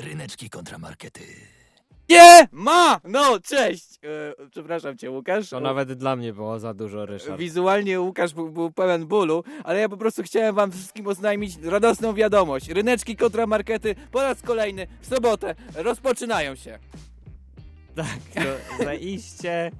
Ryneczki kontra markety. Nie! Ma! No, cześć! E, przepraszam cię, Łukasz. To nawet dla mnie było za dużo, Ryszard. Wizualnie Łukasz był, był pełen bólu, ale ja po prostu chciałem wam wszystkim oznajmić radosną wiadomość. Ryneczki kontra markety po raz kolejny w sobotę rozpoczynają się. Tak, to y,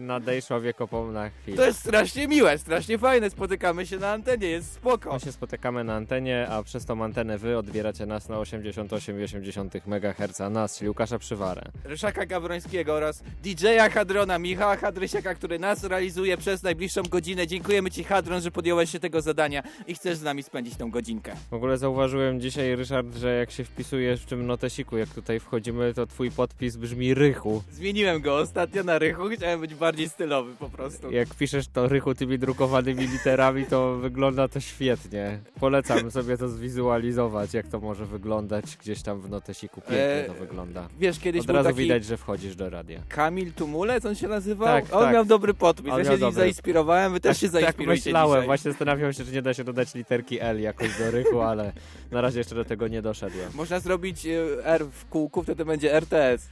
nadejszła wiekopomna chwila. To jest strasznie miłe, strasznie fajne. Spotykamy się na antenie, jest spoko. My się spotykamy na antenie, a przez tą antenę wy odbieracie nas na 88,8 MHz, nas, czyli Łukasza Przywarę. Ryszaka Gawrońskiego oraz DJ-a Hadrona, Michała Hadrysiaka, który nas realizuje przez najbliższą godzinę. Dziękujemy Ci, Hadron, że podjąłeś się tego zadania i chcesz z nami spędzić tą godzinkę. W ogóle zauważyłem dzisiaj, Ryszard, że jak się wpisujesz w tym notesiku, jak tutaj wchodzimy, to twój podpis brzmi Rychu. Zmieniłem go ostatnio na Rychu, chciałem być bardziej stylowy po prostu. Jak piszesz to Rychu tymi drukowanymi literami, to wygląda to świetnie. Polecam sobie to zwizualizować, jak to może wyglądać gdzieś tam w notesiku. Pięknie Eee, to wygląda. Wiesz, kiedyś Od razu taki widać, że wchodzisz do radia. Kamil Tumulec, on się nazywał? Tak, on tak. miał dobry podpis, On ja się dobry. zainspirowałem, wy też się tak zainspirujcie myślałem, dzisiaj. właśnie zastanawiam się, czy nie da się dodać literki L jakoś do Rychu, ale na razie jeszcze do tego nie doszedłem. Można zrobić e, R w kółku, wtedy będzie RTS.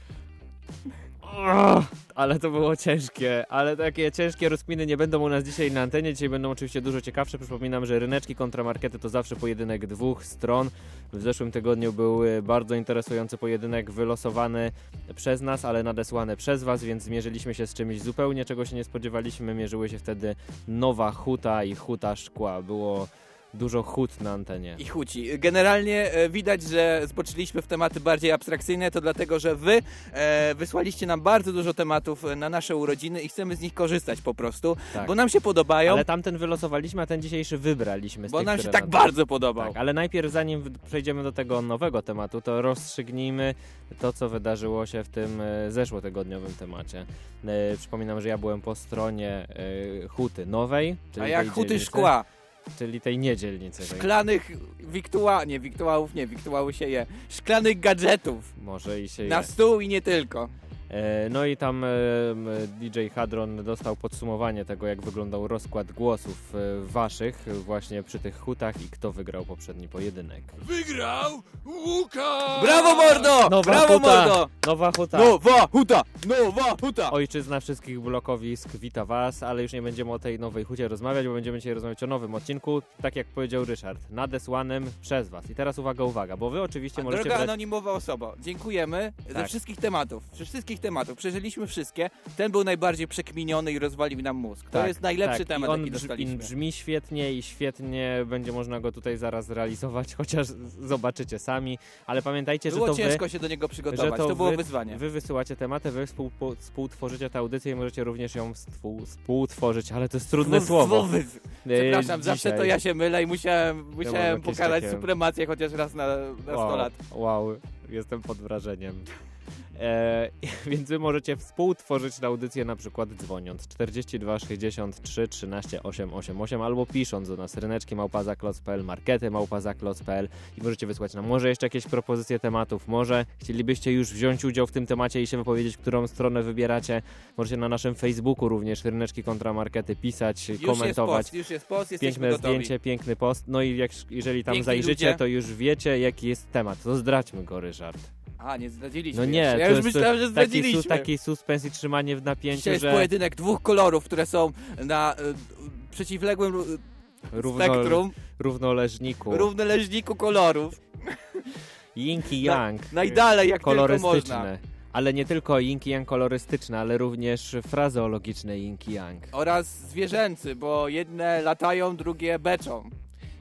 Ale to było ciężkie, ale takie ciężkie rozkminy nie będą u nas dzisiaj na antenie, dzisiaj będą oczywiście dużo ciekawsze. Przypominam, że ryneczki kontra markety to zawsze pojedynek dwóch stron. W zeszłym tygodniu był y, bardzo interesujący pojedynek wylosowany przez nas, ale nadesłany przez was, więc zmierzyliśmy się z czymś zupełnie, czego się nie spodziewaliśmy. Mierzyły się wtedy Nowa Huta i Huta Szkła. Było dużo hut na antenie. I chuci. Generalnie e, widać, że zboczyliśmy w tematy bardziej abstrakcyjne, to dlatego, że wy e, wysłaliście nam bardzo dużo tematów e, na nasze urodziny i chcemy z nich korzystać po prostu, Tak. bo nam się podobają, Ale tamten wylosowaliśmy, a ten dzisiejszy wybraliśmy. Z bo nam się tak bardzo podobał. Tak, ale najpierw zanim przejdziemy do tego nowego tematu, to rozstrzygnijmy to, co wydarzyło się w tym e, zeszłotygodniowym temacie. E, przypominam, że ja byłem po stronie e, huty nowej, czyli A jak huty szkła, czyli tej niedzielnicy. szklanych wiktuła, nie wiktuałów nie, wiktuały się je, szklanych gadżetów Może i się na je. stół i nie tylko. E, No i tam e, DJ Hadron dostał podsumowanie tego, jak wyglądał rozkład głosów e, waszych właśnie przy tych hutach i kto wygrał poprzedni pojedynek. Wygrał Łukasz! Brawo mordo! Nowa Brawo huta! mordo! Nowa huta! Nowa huta! Nowa huta! Ojczyzna wszystkich blokowisk wita Was, ale już nie będziemy o tej nowej hucie rozmawiać, bo będziemy dzisiaj rozmawiać o nowym odcinku, tak jak powiedział Ryszard, nadesłanym przez Was. I teraz uwaga, uwaga, bo Wy oczywiście możecie Droga brać... anonimowa osoba, dziękujemy ze Tak. wszystkich tematów. Ze wszystkich tematów. Przeżyliśmy wszystkie. Ten był najbardziej przekminiony i rozwalił nam mózg. To Tak, jest najlepszy tak, temat, i on jaki brz- dostaliśmy. brzmi świetnie i świetnie będzie można go tutaj zaraz realizować, chociaż zobaczycie sami, ale pamiętajcie, Było że to ciężko Wy... się do niego przygotować. To, to było wy- wyzwanie. Wy wysyłacie tematy, wy współ, współtworzycie tę audycję i możecie również ją współ, współtworzyć, ale to jest trudne Wy- słowo. Przepraszam, E, zawsze to dzisiaj. ja się mylę i musiałem, musiałem pokazać takie- supremację chociaż raz na, na 100 wow, lat. Wow, jestem pod wrażeniem. E, więc wy możecie współtworzyć tę audycję na przykład dzwoniąc 42 63 13 888 albo pisząc do nas ryneczki małpazaklot.pl, markety małpazaklot.pl i możecie wysłać nam może jeszcze jakieś propozycje tematów, może chcielibyście już wziąć udział w tym temacie i się wypowiedzieć, którą stronę wybieracie. Możecie na naszym Facebooku również ryneczki kontra markety pisać, Już jest komentować. post, już jest post, Piękne gotowi. zdjęcie, piękny post. No i jak, jeżeli tam Piękni zajrzycie, ludzie. to już wiecie, jaki jest temat. To zdradźmy go, Ryszard. A, nie zdradziliśmy No nie, jeszcze. Ja to już jest myślałem, że taki, zdradziliśmy. su, taki suspens i trzymanie w Dzisiaj napięciu, jest że pojedynek dwóch kolorów, które są na y, przeciwległym y, równo, spektrum, równoleżniku, równoleżniku kolorów. yin i Na- yang, Najdalej jak tylko można. kolorystyczne. Ale nie tylko yin yang kolorystyczne, ale również frazeologiczne yin yang. Oraz zwierzęcy, bo jedne latają, drugie beczą.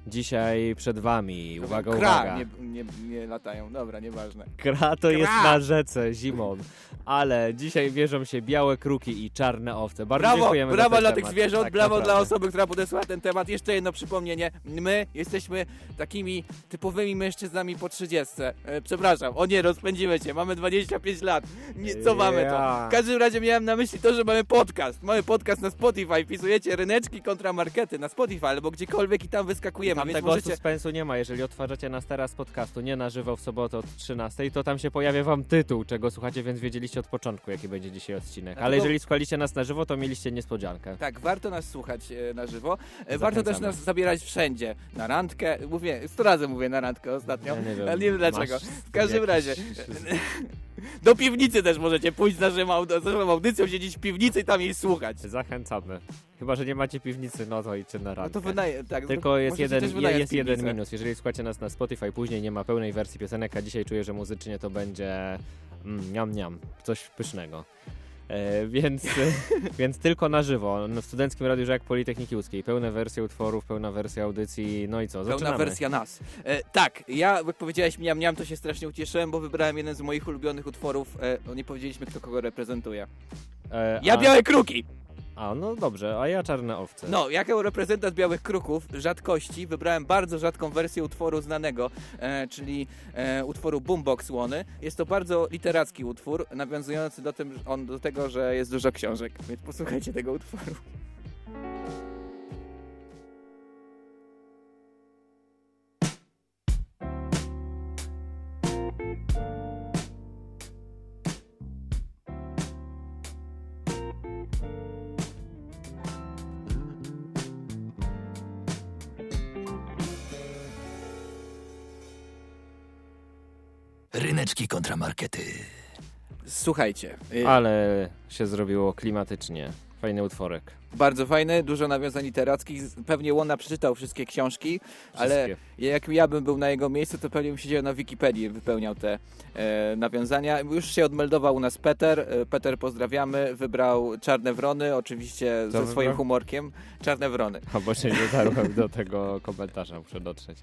Dzisiaj przed wami, uwaga, Kra, uwaga. Nie, nie, nie latają, dobra, nieważne. Kra to jest Kra. na rzece zimą, ale dzisiaj wierzą się białe kruki i czarne owce. Bardzo Brawo, dziękujemy brawo dla tych zwierząt, Tak, brawo dla naprawdę. osoby, która podesłała ten temat. Jeszcze jedno przypomnienie. My jesteśmy takimi typowymi mężczyznami po 30. E, przepraszam, o nie, rozpędzimy cię, mamy 25 lat. Nie, co mamy to? Ja. W każdym razie miałem na myśli to, że mamy podcast. Mamy podcast na Spotify, wpisujecie ryneczki kontra markety na Spotify albo gdziekolwiek i tam wyskakujemy. Wiemy, Tam więc tego możecie... suspensu nie ma. Jeżeli otwarzacie nas teraz podcastu, nie na żywo w sobotę od 13, to tam się pojawia wam tytuł, czego słuchacie, więc wiedzieliście od początku, jaki będzie dzisiaj odcinek. Ale jeżeli słuchaliście nas na żywo, to mieliście niespodziankę. Tak, warto nas słuchać e, na żywo. E, Warto też nas zabierać wszędzie. Na randkę. Mówię, sto razy mówię na randkę ostatnio. Ja nie wiem, ale nie wiem dlaczego. W każdym razie. Do piwnicy też możecie pójść z naszą, aud- z naszą audycją, siedzieć w piwnicy i tam jej słuchać. Zachęcamy. Chyba, że nie macie piwnicy, no to idźcie na No randkę. to wynaje, tak. Tylko jest jeden, jest jeden minus. Jeżeli słuchacie nas na Spotify, później nie ma pełnej wersji piosenek, a dzisiaj czuję, że muzycznie to będzie mm, niam niam, coś pysznego. E, więc, więc tylko na żywo, no, w Studenckim Radiu Żak Politechniki Łódzkiej. Pełne wersje utworów, pełna wersja audycji, no i co, Pełna zaczynamy. wersja nas. E, tak, ja, jak powiedziałeś miam miam, to się strasznie ucieszyłem, bo wybrałem jeden z moich ulubionych utworów. E, no nie powiedzieliśmy, kto kogo reprezentuje. E, Ja a, Białe Kruki! A, no dobrze, a ja Czarne Owce. No, jako reprezentant Białych Kruków, rzadkości, wybrałem bardzo rzadką wersję utworu znanego, e, czyli e, utworu Boombox Łony. Jest to bardzo literacki utwór, nawiązujący do, tym, on, do tego, że jest dużo książek, więc posłuchajcie tego utworu. Słuchajcie, y, Ale się zrobiło klimatycznie. Fajny utworek. bardzo fajny, dużo nawiązań literackich. Pewnie Łona przeczytał wszystkie książki, ale Wszystkie. jak ja bym był na jego miejscu, to pewnie bym siedział na Wikipedii, wypełniał te e, nawiązania. Już się odmeldował u nas Peter. E, Peter, pozdrawiamy. Wybrał Czarne Wrony, oczywiście ze swoim wybrał? humorkiem. Czarne Wrony. A się nie dotarłem do tego komentarza, muszę dotrzeć.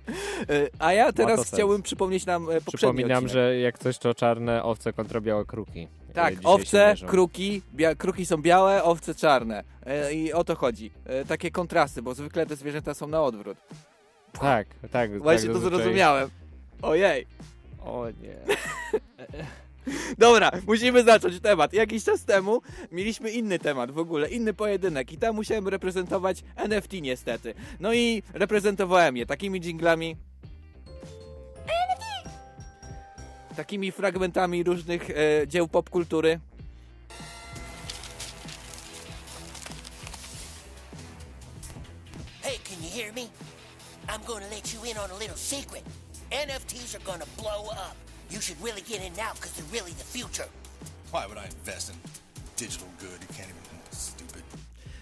E, a ja teraz chciałbym przypomnieć nam e, poprzedni Przypominam, odcinek. że jak coś to czarne owce kontra białe kruki. Tak, dzisiaj owce, kruki, bia- kruki są białe, owce czarne. E, I o to chodzi. E, takie kontrasty, bo zwykle te zwierzęta są na odwrót. Tak, tak. Właśnie tak to zazwyczaj- zrozumiałem. Ojej. O nie. Dobra, musimy zacząć temat. Jakiś czas temu mieliśmy inny temat w ogóle, inny pojedynek i tam musiałem reprezentować NFT niestety. No i reprezentowałem je takimi jinglami. Takimi fragmentami różnych e, dzieł popkultury. Hey, can you hear me? I'm to let you in on a little secret. NFTs are to blow up. You should really get in now because they're really the future. Why would I invest in digital good? You can't even.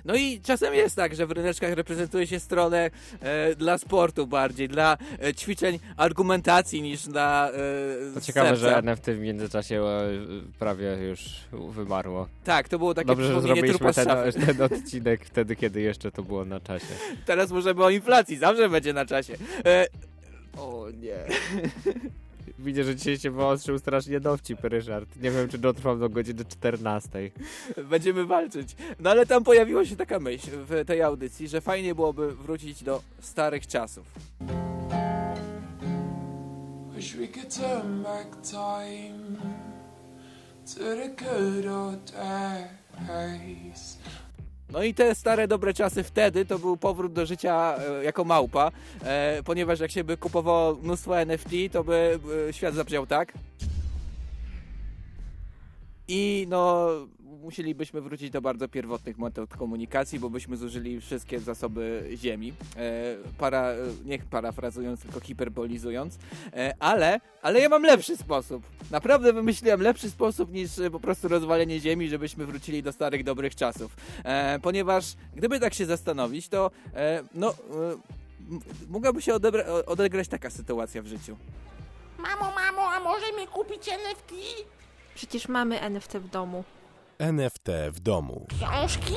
No i czasem jest tak, że w ryneczkach reprezentuje się stronę e, dla sportu bardziej, dla e, ćwiczeń argumentacji niż dla e, To ciekawe, serca. że NFT w międzyczasie e, prawie już wymarło. Tak, to było takie Dobrze, że zrobiliśmy ten, ten odcinek wtedy, kiedy jeszcze to było na czasie. Teraz możemy o inflacji, zawsze będzie na czasie. E, o nie. Widzę, że dzisiaj się wyostrzył strasznie dowcip, Ryszard. Nie wiem, czy dotrwam do godziny 14. Będziemy walczyć. No ale tam pojawiła się taka myśl w tej audycji, że fajnie byłoby wrócić do starych czasów. Wish we could turn back time to the good old days. No i te stare dobre czasy wtedy to był powrót do życia e, jako małpa, e, ponieważ jak się by kupowało mnóstwo NFT, to by e, świat zabrzmiał tak. I no musielibyśmy wrócić do bardzo pierwotnych metod komunikacji, bo byśmy zużyli wszystkie zasoby ziemi. E, para, e, nie parafrazując, tylko hiperbolizując. E, ale, ale ja mam lepszy sposób. Naprawdę wymyśliłem lepszy sposób niż e, po prostu rozwalenie ziemi, żebyśmy wrócili do starych dobrych czasów. E, ponieważ gdyby tak się zastanowić, to e, no, e, mogłaby się odegrać taka sytuacja w życiu. Mamo, mamo, a może mi kupić NFT? Przecież mamy NFT w domu. NFT w domu. Książki?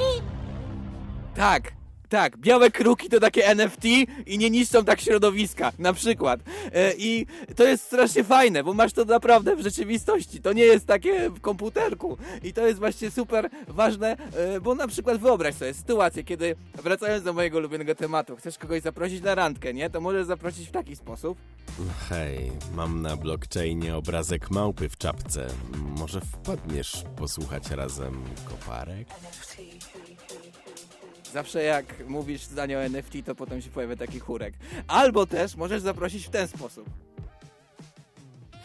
Tak, tak, białe kruki to takie NFT i nie niszczą tak środowiska, na przykład. E, I to jest strasznie fajne, bo masz to naprawdę w rzeczywistości. To nie jest takie w komputerku. I to jest właśnie super ważne, e, bo na przykład wyobraź sobie sytuację, kiedy wracając do mojego ulubionego tematu, chcesz kogoś zaprosić na randkę, nie? To możesz zaprosić w taki sposób. Hej, mam na blockchainie obrazek małpy w czapce. Może wpadniesz posłuchać razem koparek? Zawsze jak mówisz zdanie o NFT, to potem się pojawia taki chórek. Albo też możesz zaprosić w ten sposób.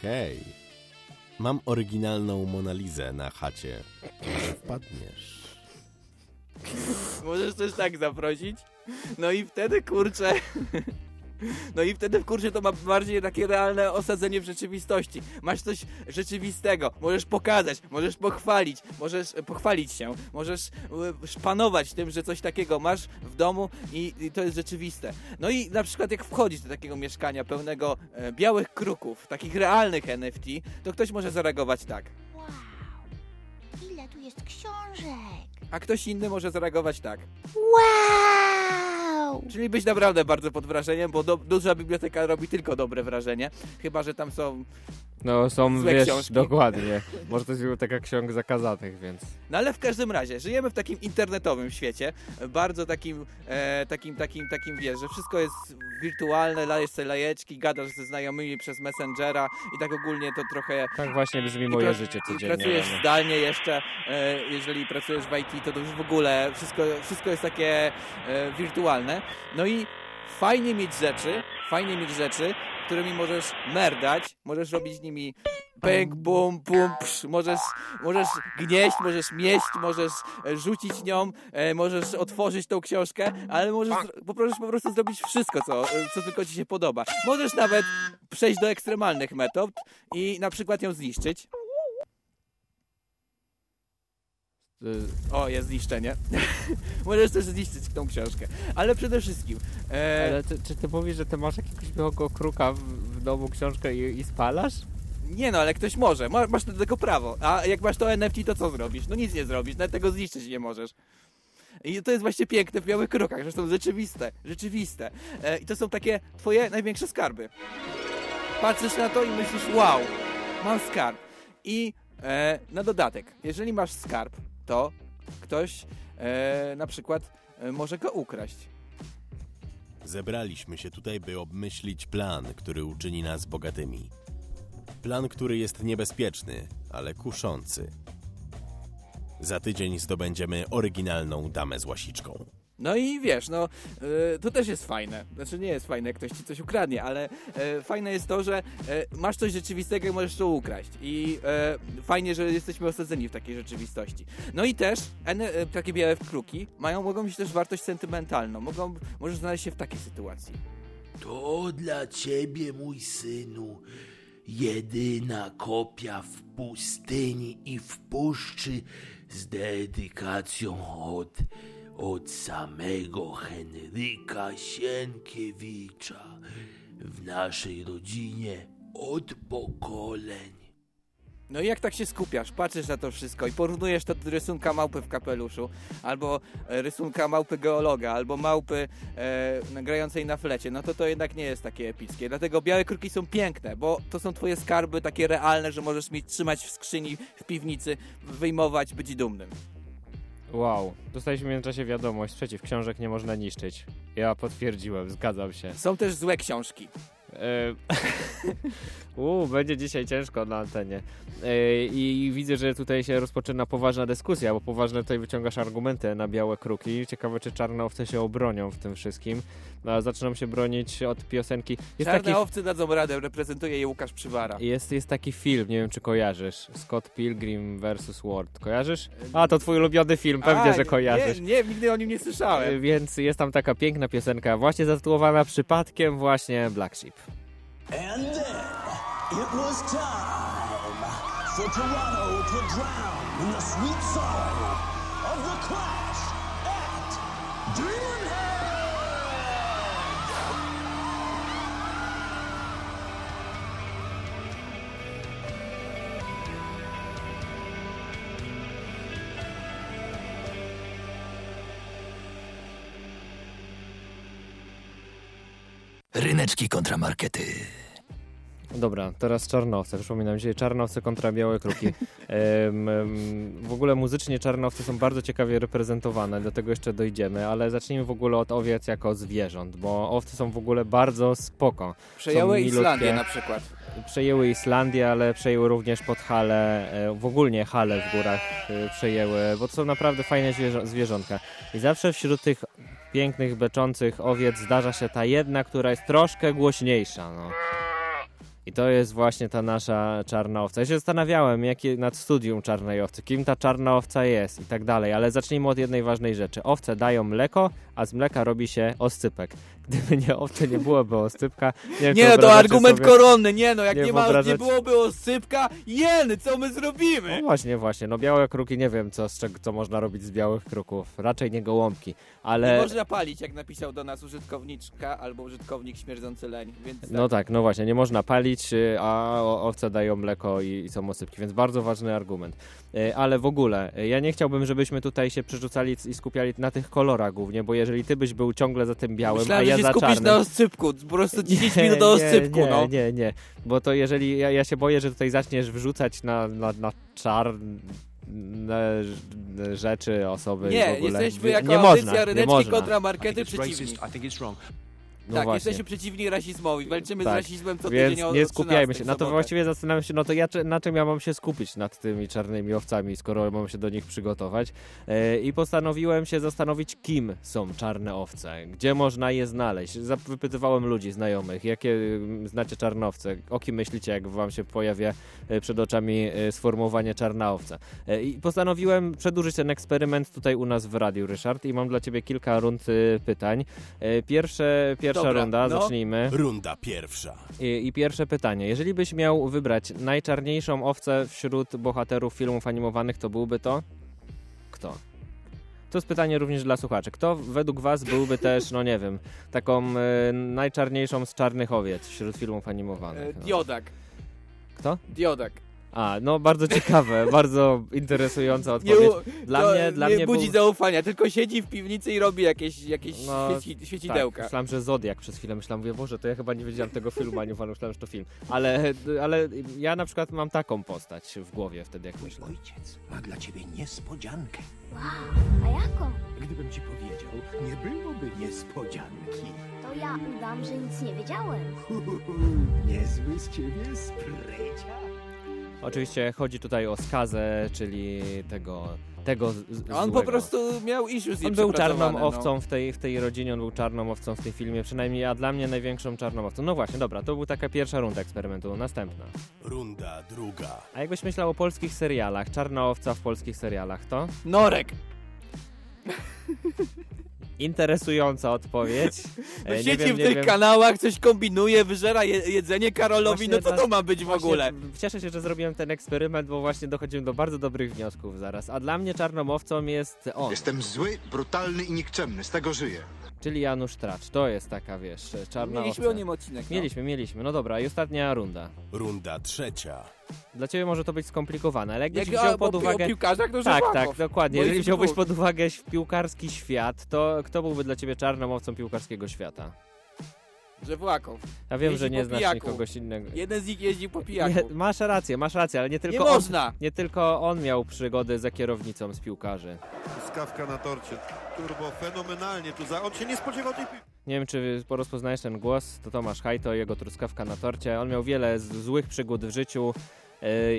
Hej, mam oryginalną Monalizę na chacie. Może wpadniesz? Możesz też tak zaprosić. No i wtedy, kurczę... No i wtedy, kurczę, to ma bardziej takie realne osadzenie w rzeczywistości. Masz coś rzeczywistego, możesz pokazać, możesz pochwalić, możesz pochwalić się, możesz e, szpanować tym, że coś takiego masz w domu i, i to jest rzeczywiste. No i na przykład jak wchodzisz do takiego mieszkania pełnego e, białych kruków, takich realnych NFT, to ktoś może zareagować tak. Wow, ile tu jest książek. A ktoś inny może zareagować tak. Wow! Czyli być naprawdę bardzo pod wrażeniem, bo do, duża biblioteka robi tylko dobre wrażenie. Chyba, że tam są. No są, Złe wiesz, książki. dokładnie. Może to jest biblioteka ksiąg zakazanych, więc... No ale w każdym razie, żyjemy w takim internetowym świecie, bardzo takim, e, takim, takim, takim wiesz, że wszystko jest wirtualne, lajesz sobie lajeczki, gadasz ze znajomymi przez Messengera i tak ogólnie to trochę Tak właśnie brzmi moje pra- życie codziennie. pracujesz rano. zdalnie jeszcze, e, jeżeli pracujesz w IT, to, to już w ogóle wszystko, wszystko jest takie e, wirtualne. No i fajnie mieć rzeczy, fajnie mieć rzeczy, którymi możesz merdać, możesz robić nimi pęk, bum, bum, psz, możesz, możesz gnieść, możesz mieść, możesz e, rzucić nią, e, możesz otworzyć tą książkę, ale możesz, możesz po prostu zrobić wszystko, co, e, co tylko ci się podoba. Możesz nawet przejść do ekstremalnych metod i na przykład ją zniszczyć. Y, O, jest zniszczenie. Możesz też zniszczyć tą książkę. Ale przede wszystkim. E, Ale ty, czy ty mówisz, że ty masz jakiegoś białego kruka w, w domu książkę i, i spalasz? Nie no, ale ktoś może. Ma, masz do tego prawo. A jak masz to NFT, to co zrobisz? No nic nie zrobisz. Nawet tego zniszczyć nie możesz. I to jest właśnie piękne w białych krokach, że są rzeczywiste, rzeczywiste. E, I to są takie twoje największe skarby. Patrzysz na to i myślisz, wow, mam skarb. I e, na dodatek, jeżeli masz skarb, to ktoś e, na przykład e, może go ukraść. Zebraliśmy się tutaj, by obmyślić plan, który uczyni nas bogatymi. Plan, który jest niebezpieczny, ale kuszący. Za tydzień zdobędziemy oryginalną damę z łasiczką. No i wiesz, no y, to też jest fajne. Znaczy nie jest fajne, jak ktoś ci coś ukradnie, ale y, fajne jest to, że y, masz coś rzeczywistego i możesz to ukraść. I fajnie, że jesteśmy osadzeni w takiej rzeczywistości. No i też takie białe kruki mają, mogą mieć też wartość sentymentalną. Mogą, możesz znaleźć się w takiej sytuacji. To dla ciebie, mój synu, jedyna kopia w pustyni i w puszczy z dedykacją od, od samego Henryka Sienkiewicza w naszej rodzinie od pokoleń. No i jak tak się skupiasz, patrzysz na to wszystko i porównujesz to do rysunka małpy w kapeluszu, albo e, rysunka małpy geologa, albo małpy e, grającej na flecie, no to to jednak nie jest takie epickie. Dlatego białe kruki są piękne, bo to są twoje skarby takie realne, że możesz mieć trzymać w skrzyni, w piwnicy, wyjmować, być dumnym. Wow, dostaliśmy w międzyczasie wiadomość, przeciw, książek nie można niszczyć. Ja potwierdziłem, zgadzam się. Są też złe książki. E, Uuu, będzie dzisiaj ciężko na antenie. E, I widzę, że tutaj się rozpoczyna poważna dyskusja, bo poważne tutaj wyciągasz argumenty na białe kruki. Ciekawe, czy czarne owce się obronią w tym wszystkim. A zaczną się bronić od piosenki. Jest Czarne taki, owce dadzą radę, reprezentuje je Łukasz Przywara. jest, jest taki film, nie wiem czy kojarzysz. Scott Pilgrim vs. Ward. Kojarzysz? A, to twój ulubiony film, pewnie, A, że kojarzysz. Nie, nie, nigdy o nim nie E, słyszałem. Więc jest tam taka piękna piosenka, właśnie zatytułowana przypadkiem właśnie Black Sheep. And then it was time for Toronto to drown in the sweet sorrow Ryneczki kontramarkety. Dobra, teraz czarnowce. Przypominam dzisiaj czarnowce kontra białe kruki. Em, em, w ogóle muzycznie czarnowce są bardzo ciekawie reprezentowane, do tego jeszcze dojdziemy, ale zacznijmy w ogóle od owiec jako zwierząt, bo owce są w ogóle bardzo spoko. Przejęły. Islandię na przykład. Przejęły Islandię, ale przejęły również Podhale, e, w ogóle hale w górach e, przejęły, bo to są naprawdę fajne zwierzątka. I zawsze wśród tych pięknych, beczących owiec zdarza się ta jedna, która jest troszkę głośniejsza. No. I to jest właśnie ta nasza czarna owca. Ja się zastanawiałem jakie, nad studium czarnej owcy, kim ta czarna owca jest i tak dalej, ale zacznijmy od jednej ważnej rzeczy. Owce dają mleko, a z mleka robi się oscypek. Gdyby nie owce, nie byłoby oscypka. Nie, Nie, no to argument sobie... koronny, nie no, jak nie nie, ma, nie byłoby osypka, jeny, co my zrobimy? No właśnie, właśnie. No białe kruki, nie wiem, co, z czego, co można robić z białych kruków. Raczej nie gołąbki, ale... Nie można palić, jak napisał do nas użytkowniczka albo użytkownik śmierdzący leń, więc No tak, no właśnie, nie można palić, y, a owce dają mleko i, i są osypki, więc bardzo ważny argument. Y, Ale w ogóle, y, ja nie chciałbym, żebyśmy tutaj się przerzucali i skupiali na tych kolorach głównie, bo jeżeli ty byś był ciągle za tym białym, Myślałem, a ja się za skupisz czarnym... na oscypku, po prostu 10 minut do oscypku, nie, no. Nie, nie, bo to jeżeli, ja, ja się boję, że tutaj zaczniesz wrzucać na, na, na czarne rzeczy, osoby i w Nie, ogóle. jesteśmy Nie jako można, audycja nie ryneczki można. kontra markety przeciwni. No tak, właśnie. jesteśmy przeciwni rasizmowi, walczymy z Tak, rasizmem co Więc tydzień o nie skupiajmy 13 się. Na to sobotę. właściwie zastanawiam się, no to ja, na czym ja mam się skupić nad tymi czarnymi owcami, skoro mam się do nich przygotować. E, I postanowiłem się zastanowić, kim są czarne owce, gdzie można je znaleźć. Wypytywałem ludzi, znajomych, jakie mm, znacie czarne owce, o kim myślicie, jak wam się pojawia e, przed oczami e, sformułowanie czarna owca. E, I postanowiłem przedłużyć ten eksperyment tutaj u nas w radiu, Ryszard, i mam dla ciebie kilka rund e, pytań. E, Pierwsze, pierwsza Dobra, runda, no. zacznijmy. Runda pierwsza. I, I pierwsze pytanie. Jeżeli byś miał wybrać najczarniejszą owcę wśród bohaterów filmów animowanych, to byłby to? Kto? To jest pytanie również dla słuchaczy. Kto według was byłby też, no nie wiem, taką e, najczarniejszą z czarnych owiec wśród filmów E, animowanych? No. Diodak. Kto? Diodak. A, no bardzo ciekawe, bardzo interesująca Nie, odpowiedź. u- Dla to mnie, dla nie mnie budzi był... zaufania, tylko siedzi w piwnicy i robi jakieś, jakieś No, świeci, świecidełka. Tak, myślałem, że Zodiak przez chwilę. Myślałem, mówię, Boże, to ja chyba nie wiedziałem tego filmu animowanego, myślałem, że to film. Ale, ale ja na przykład mam taką postać w głowie wtedy, jak myślę. Ojciec ma dla ciebie niespodziankę. A jaką? Gdybym ci powiedział, nie byłoby niespodzianki. To ja udam, że nic nie wiedziałem. Niezły z ciebie sprycia. Oczywiście chodzi tutaj o skazę, czyli tego, tego z, z, A on złego. po prostu miał issues On był czarną no. owcą w tej, w tej rodzinie, on był czarną owcą w tej filmie, przynajmniej a dla mnie największą czarną owcą. No właśnie, dobra, to była taka pierwsza runda eksperymentu, następna. Runda druga. A jakbyś myślał o polskich serialach, czarna owca w polskich serialach, to? Norek. Interesująca odpowiedź. No E, nie siedzi wiem, w nie tych wiem. kanałach, coś kombinuje, wyżera je, jedzenie Karolowi, Właśnie no co to ma być w ogóle? Cieszę się, że zrobiłem ten eksperyment, bo właśnie dochodziłem do bardzo dobrych wniosków zaraz. A dla mnie czarną owcą jest on, Jestem zły, brutalny i nikczemny, z tego żyję. Czyli Janusz Tracz. To jest taka, wiesz, czarna Mieliśmy owca. o nim odcinek. No. Mieliśmy, mieliśmy. No dobra, i ostatnia runda. Runda trzecia. Dla ciebie może to być skomplikowane, ale jakbyś Jak wziął o, pod uwagę... o piłkarzach, to Tak, tak, dokładnie. Jeżeli wziąłbyś pod uwagę piłkarski świat, to kto byłby dla ciebie czarną owcą piłkarskiego świata? Żywłakow. Ja wiem, Jeździ że nie znasz pijaku. nikogoś innego. Jeden z nich jeździł po pijaku. Nie, masz rację, masz rację, ale nie tylko Nie on, można. nie tylko on miał przygody za kierownicą z piłkarzy. Skawka na torcie. Turbo fenomenalnie tu za... On się nie spodziewał tej piłki. Nie wiem, czy rozpoznajesz ten głos, to Tomasz Hajto, jego truskawka na torcie. On miał wiele złych przygód w życiu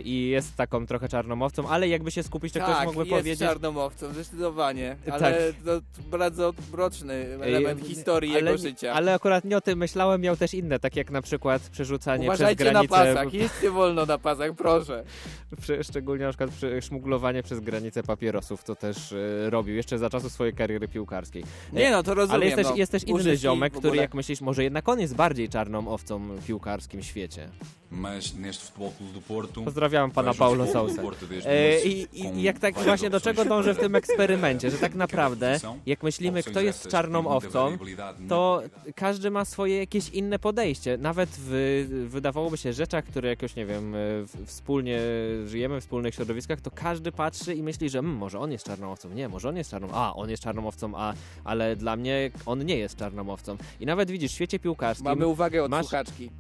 i jest taką trochę czarną owcą, ale jakby się skupić, to tak, ktoś mógłby jest powiedzieć... czarną owcą, zdecydowanie. Tak. Ale to bardzo mroczny element Yy, historii ale, jego życia. Ale akurat nie o tym myślałem, miał też inne, tak jak na przykład przerzucanie Uważajcie przez na granicę... pasach, jeźdźcie wolno na pasach, proszę. Szczególnie na przykład przy, szmuglowanie przez granicę papierosów, to też e, robił, jeszcze za czasów swojej kariery piłkarskiej. E, Nie no, to rozumiem, Ale jest też, no. jest też inny ziomek, który jak myślisz, może jednak on jest bardziej czarną owcą w piłkarskim świecie. Mas neste Futebol Clube do Porto. Pozdrawiam pana Paulo Sousa. E, I, I jak tak właśnie do czego dążę w tym eksperymencie, że tak naprawdę, jak myślimy, kto jest czarną owcą, to każdy ma swoje jakieś inne podejście. Nawet w, wydawałoby się rzeczach, które jakoś, nie wiem, e, w- wspólnie żyjemy w wspólnych środowiskach, to każdy patrzy i myśli, że mm, może on jest czarną owcą, nie, może on jest czarną, a on jest czarną owcą, a, ale dla mnie on nie jest czarną owcą. I nawet widzisz, w świecie piłkarskim... Mamy uwagę od masz, słuchaczki.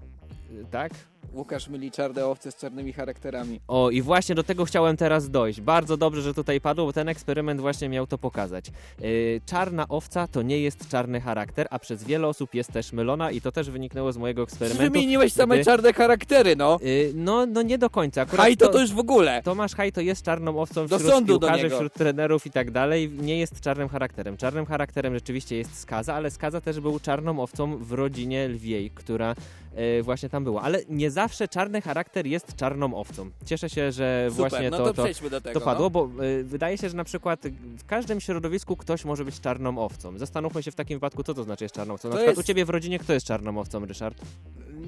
Tak? Łukasz myli czarne owce z czarnymi charakterami. O, i właśnie do tego chciałem teraz dojść. Bardzo dobrze, że tutaj padło, bo ten eksperyment właśnie miał to pokazać. Yy, czarna owca to nie jest czarny charakter, a przez wiele osób jest też mylona i to też wyniknęło z mojego eksperymentu. Wymieniłeś same gdy- czarne charaktery, no. Yy, no, no nie do końca. Akurat Haj, to to już w ogóle. Tomasz Haj to jest czarną owcą Do wśród piłkarzy, wśród trenerów i tak dalej. Nie jest czarnym charakterem. Czarnym charakterem rzeczywiście jest Skaza, ale Skaza też był czarną owcą w rodzinie lwiej, która e, właśnie tam była. Ale nie zawsze czarny charakter jest czarną owcą. Cieszę się, że Super, właśnie no to, to to, przejdźmy do tego, to padło, no. bo e, wydaje się, że na przykład w każdym środowisku ktoś może być czarną owcą. Zastanówmy się w takim wypadku, co to znaczy jest czarną owcą. Na To przykład jest- u ciebie w rodzinie kto jest czarną owcą, Ryszard?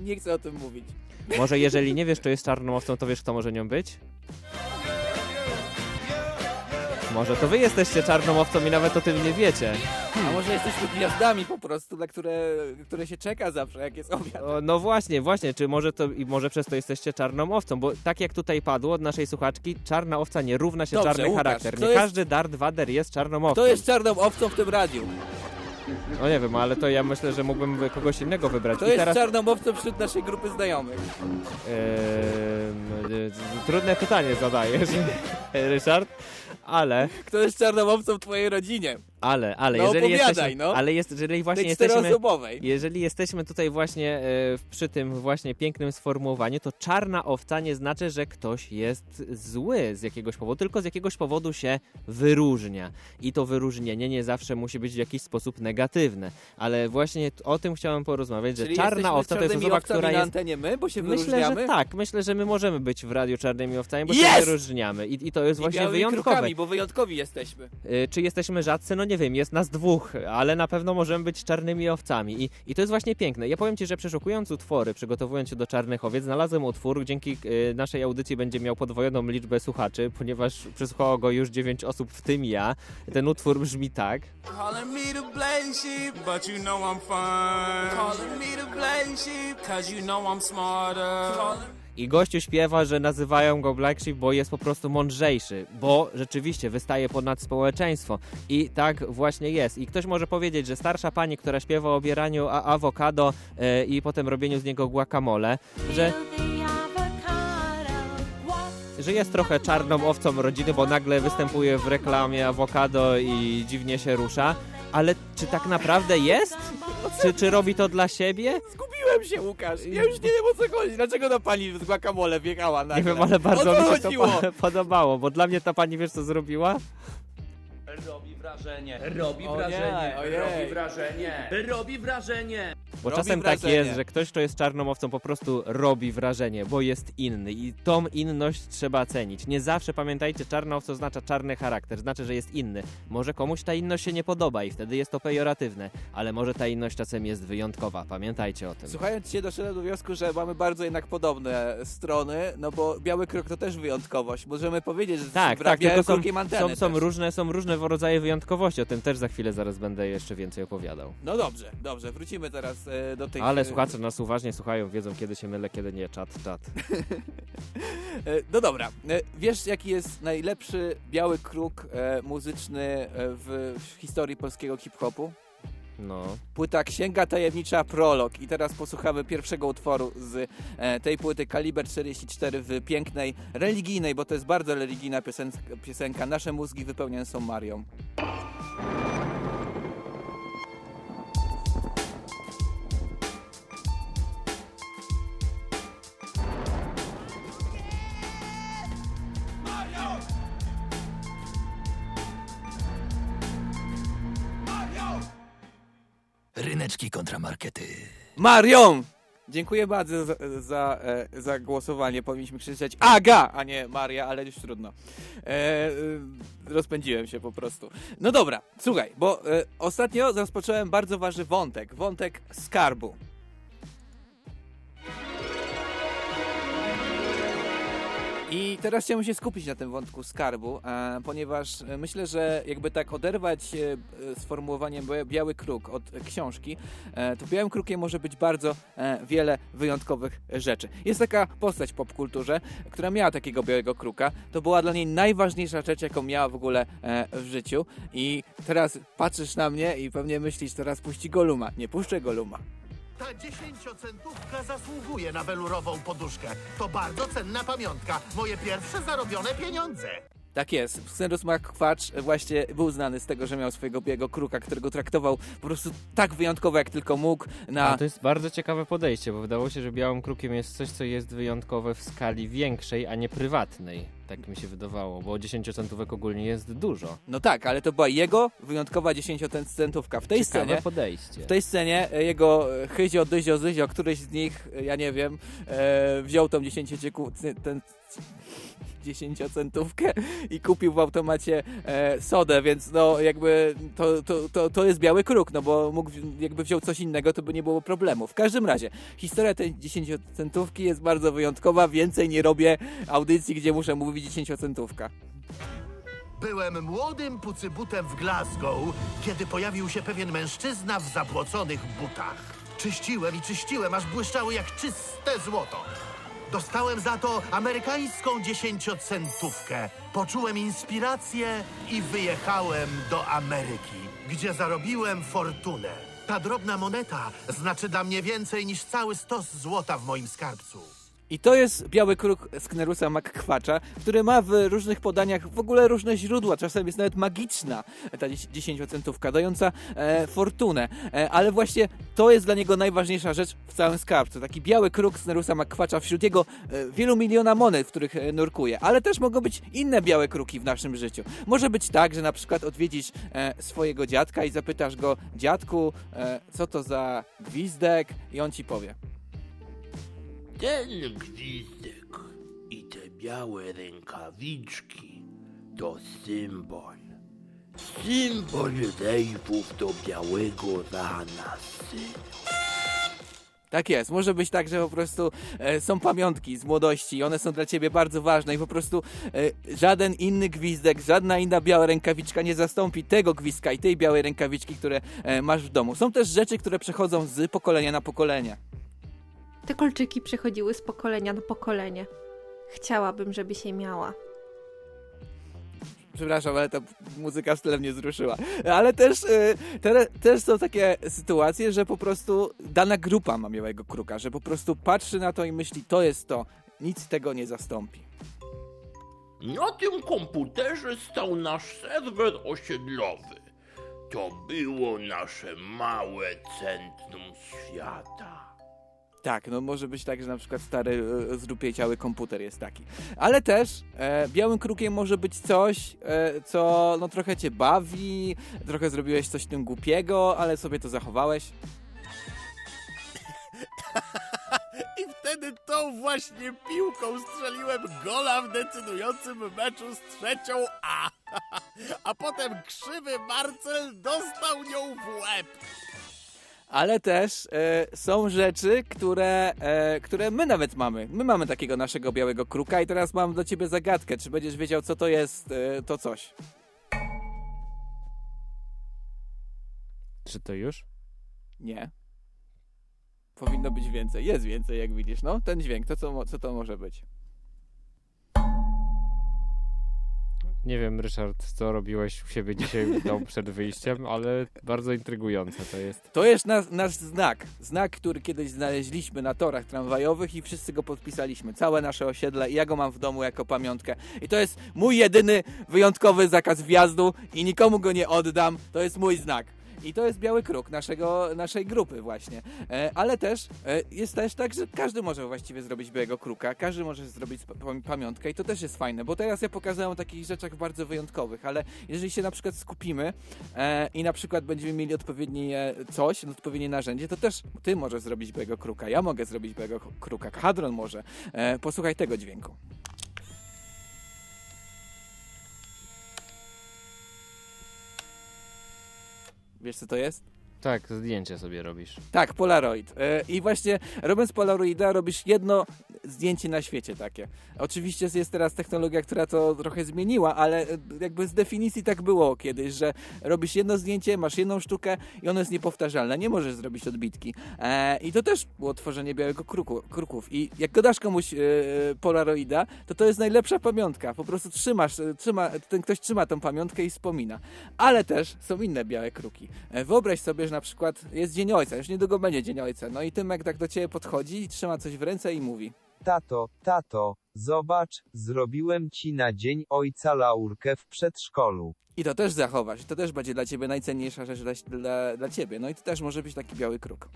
Nie chcę o tym mówić. Może jeżeli nie wiesz, kto jest czarną owcą, to wiesz, kto może nią być? Może to wy jesteście czarną owcą i nawet o tym nie wiecie. Może jesteśmy gwiazdami po prostu, na które, które się czeka zawsze, jak jest obiad. O, no właśnie, właśnie, czy może to i może przez to jesteście czarną owcą, bo tak jak tutaj padło od naszej słuchaczki, czarna owca nie równa się Dobrze, czarny Łukasz, charakter. Nie jest- każdy Darth Vader jest czarną owcą. Kto jest czarną owcą w tym radiu? No nie wiem, ale to ja myślę, że mógłbym kogoś innego wybrać. Kto I jest teraz wśród naszej grupy znajomych? Ehm, e, trudne pytanie zadajesz, Ryszard, ale Kto jest czarną owcą w twojej rodzinie? Ale, ale No jeżeli jesteśmy, no. ale jest, jeżeli właśnie jesteśmy, jeżeli jesteśmy tutaj właśnie e, przy tym właśnie pięknym sformułowaniu, to czarna owca nie znaczy, że ktoś jest zły z jakiegoś powodu, tylko z jakiegoś powodu się wyróżnia. I to wyróżnienie nie zawsze musi być w jakiś sposób negatywne. Ale właśnie o tym chciałem porozmawiać, że Czyli czarna jesteśmy owca to jest osoba, która jest... antenie my, bo się Myślę, wyróżniamy? że tak. Myślę, że my możemy być w radiu czarnymi owcami, bo się Jest! wyróżniamy. I, I to jest właśnie wyjątkowe. krukami, bo wyjątkowi jesteśmy. Y, Czy jesteśmy rzadcy? No nie wiem, jest nas dwóch, ale na pewno możemy być czarnymi owcami. I, I to jest właśnie piękne. Ja powiem Ci, że przeszukując utwory, przygotowując się do Czarnych Owiec, znalazłem utwór, dzięki y, naszej audycji będzie miał podwojoną liczbę słuchaczy, ponieważ przesłuchało go już 9 osób, w tym ja. Ten utwór brzmi tak. Calling me the sheep, but you know I'm fine. Calling me the sheep, cause you know I'm smarter. I gościu śpiewa, że nazywają go Black Sheep, bo jest po prostu mądrzejszy, bo rzeczywiście wystaje ponad społeczeństwo. I tak właśnie jest. I ktoś może powiedzieć, że starsza pani, która śpiewa o obieraniu a- awokado e, i potem robieniu z niego guacamole, że że jest trochę czarną owcą rodziny, bo nagle występuje w reklamie awokado i dziwnie się rusza. Ale czy tak naprawdę jest? Czy, czy robi to dla siebie? Zgubiłem się, Łukasz. Ja już nie wiem o co chodzi. Dlaczego ta pani z guacamole wjechała nagle? Nie wiem, ale bardzo mi się to chodziło? podobało, bo dla mnie ta pani wiesz co zrobiła? Robi wrażenie, robi Ojej, wrażenie, ojej. robi wrażenie, robi wrażenie. Bo Robi czasem tak wrażenie. jest, że ktoś, kto jest czarną owcą, po prostu robi wrażenie, bo jest inny i tą inność trzeba cenić. Nie zawsze, pamiętajcie, czarna owca oznacza czarny charakter, znaczy, że jest inny. Może komuś ta inność się nie podoba i wtedy jest to pejoratywne, ale może ta inność czasem jest wyjątkowa, pamiętajcie o tym. Słuchając Cię doszedłem do wniosku, że mamy bardzo jednak podobne strony, no bo Biały Krok to też wyjątkowość. Możemy powiedzieć, że Tak, tak, Białym tylko są, są, są, też. różne, są różne rodzaje wyjątkowości, o tym też za chwilę zaraz będę jeszcze więcej opowiadał. No dobrze, dobrze, wrócimy teraz e, do. Ale e, słuchacze nas uważnie słuchają, wiedzą kiedy się mylę, kiedy nie, czat, czat. E, No dobra, wiesz jaki jest najlepszy biały kruk muzyczny w, w historii polskiego hip-hopu? No. Płyta Księga Tajemnicza Prolog i teraz posłuchamy pierwszego utworu z e, tej płyty Kaliber 44 w pięknej, religijnej, bo to jest bardzo religijna piosenka, piosenka Nasze mózgi wypełnione są Marią. Ryneczki kontramarkety. Marią! Dziękuję bardzo za, za, e, za głosowanie. Powinniśmy krzyczeć Aga, a nie Maria, ale już trudno. E, e, rozpędziłem się po prostu. No dobra, słuchaj, bo e, ostatnio rozpocząłem bardzo ważny wątek. Wątek skarbu. I teraz chciałem się skupić na tym wątku skarbu, e, ponieważ e, myślę, że jakby tak oderwać e, biały kruk od książki, e, to białym krukiem może być bardzo e, wiele wyjątkowych rzeczy. Jest taka postać w popkulturze, która miała takiego białego kruka. To była dla niej najważniejsza rzecz, jaką miała w ogóle e, w życiu. I teraz patrzysz na mnie i pewnie myślisz, teraz puści Goluma. Nie puszczę Goluma. Ta dziesięciocentówka zasługuje na welurową poduszkę. To bardzo cenna pamiątka. Moje pierwsze zarobione pieniądze. Tak jest. Xenos McQuatch właśnie był znany z tego, że miał swojego białego kruka, którego traktował po prostu tak wyjątkowo, jak tylko mógł. Na... A to jest bardzo ciekawe podejście, bo wydawało się, że białym krukiem jest coś, co jest wyjątkowe w skali większej, a nie prywatnej. Tak mi się wydawało, bo 10 centówek ogólnie jest dużo. No tak, ale to była jego wyjątkowa 10-centówka. W tej Ciekawe scenie, podejście. w tej scenie e, jego e, Hyzio, Dyzio, Zyzio, któryś z nich, e, ja nie wiem, e, wziął tą 10 ten 10-centówkę i kupił w automacie e, sodę, więc no jakby to, to, to, to jest biały kruk, no bo mógł jakby wziął coś innego, to by nie było problemu. W każdym razie, historia tej 10-centówki jest bardzo wyjątkowa, więcej nie robię audycji, gdzie muszę mówić 10-centówka. Byłem młodym pucybutem w Glasgow, kiedy pojawił się pewien mężczyzna w zabłoconych butach. Czyściłem i czyściłem, aż błyszczały jak czyste złoto. Dostałem za to amerykańską dziesięciocentówkę. Poczułem inspirację i wyjechałem do Ameryki, gdzie zarobiłem fortunę. Ta drobna moneta znaczy dla mnie więcej niż cały stos złota w moim skarbcu. I to jest biały kruk Sknerusa McQuatcha, który ma w różnych podaniach w ogóle różne źródła. Czasem jest nawet magiczna ta 10-centówka, dająca e, fortunę. E, ale właśnie to jest dla niego najważniejsza rzecz w całym skarbcu. Taki biały kruk Sknerusa McQuatcha wśród jego e, wielu miliona monet, w których e, nurkuje. Ale też mogą być inne białe kruki w naszym życiu. Może być tak, że na przykład odwiedzisz e, swojego dziadka i zapytasz go, dziadku, e, co to za gwizdek? I on ci powie. Ten gwizdek i te białe rękawiczki to symbol. Symbol rejfów do białego rana, synu. Tak jest, może być tak, że po prostu e, są pamiątki z młodości i one są dla ciebie bardzo ważne i po prostu e, żaden inny gwizdek, żadna inna biała rękawiczka nie zastąpi tego gwizdka i tej białej rękawiczki, które e, masz w domu. Są też rzeczy, które przechodzą z pokolenia na pokolenie. Te kolczyki przechodziły z pokolenia na pokolenie. Chciałabym, żeby się miała. Przepraszam, ale ta muzyka w tle mnie wzruszyła. Ale też, e, te, też są takie sytuacje, że po prostu dana grupa ma białego kruka, że po prostu patrzy na to i myśli, to jest to, nic tego nie zastąpi. Na tym komputerze stał nasz serwer osiedlowy. To było nasze małe centrum świata. Tak, no może być tak, że na przykład stary e, zrupieciały komputer jest taki. Ale też e, białym krukiem może być coś, e, co no trochę cię bawi, trochę zrobiłeś coś tym głupiego, ale sobie to zachowałeś. I wtedy tą właśnie piłką strzeliłem gola w decydującym meczu z trzecią A. A potem krzywy Marcel dostał nią w łeb. Ale też e, są rzeczy, które, e, które my nawet mamy. My mamy takiego naszego białego kruka i teraz mam do ciebie zagadkę. Czy będziesz wiedział, co to jest e, to coś? Czy to już? Nie. Powinno być więcej. Jest więcej, jak widzisz. No, ten dźwięk, to co, co to może być? Nie wiem, Ryszard, co robiłeś u siebie dzisiaj domu przed wyjściem, ale bardzo intrygujące to jest. To jest nas, nasz znak. Znak, który kiedyś znaleźliśmy na torach tramwajowych i wszyscy go podpisaliśmy. Całe nasze osiedle i ja go mam w domu jako pamiątkę. I to jest mój jedyny wyjątkowy zakaz wjazdu i nikomu go nie oddam. To jest mój znak. I to jest biały kruk naszego, naszej grupy właśnie. E, ale też e, jest też tak, że każdy może właściwie zrobić białego kruka, każdy może zrobić pa- pam- pamiątkę i to też jest fajne, bo teraz ja pokazałem o takich rzeczach bardzo wyjątkowych, ale jeżeli się na przykład skupimy e, i na przykład będziemy mieli odpowiednie e, coś, odpowiednie narzędzie, to też ty możesz zrobić białego kruka, ja mogę zrobić białego kruka, Hadron może. E, posłuchaj tego dźwięku. Wiesz co to jest? Tak, zdjęcie sobie robisz. Tak, Polaroid. E, I właśnie robiąc Polaroida robisz jedno zdjęcie na świecie takie. Oczywiście jest teraz technologia, która to trochę zmieniła, ale e, jakby z definicji tak było kiedyś, że robisz jedno zdjęcie, masz jedną sztukę i ono jest niepowtarzalne. Nie możesz zrobić odbitki. E, I to też było tworzenie białego kruku, kruków. I jak go dasz komuś e, polaroida, to to jest najlepsza pamiątka. Po prostu trzymasz, trzyma, ten ktoś trzyma tą pamiątkę i wspomina. Ale też są inne białe kruki. Wyobraź sobie, że na przykład jest Dzień Ojca, już niedługo będzie Dzień Ojca. No i Tymek tak do ciebie podchodzi trzyma coś w ręce i mówi. Tato, tato, zobacz, zrobiłem ci na dzień ojca laurkę w przedszkolu. I to też zachowasz. I to też będzie dla ciebie najcenniejsza rzecz dla, dla, dla ciebie. No i to też może być taki biały kruk.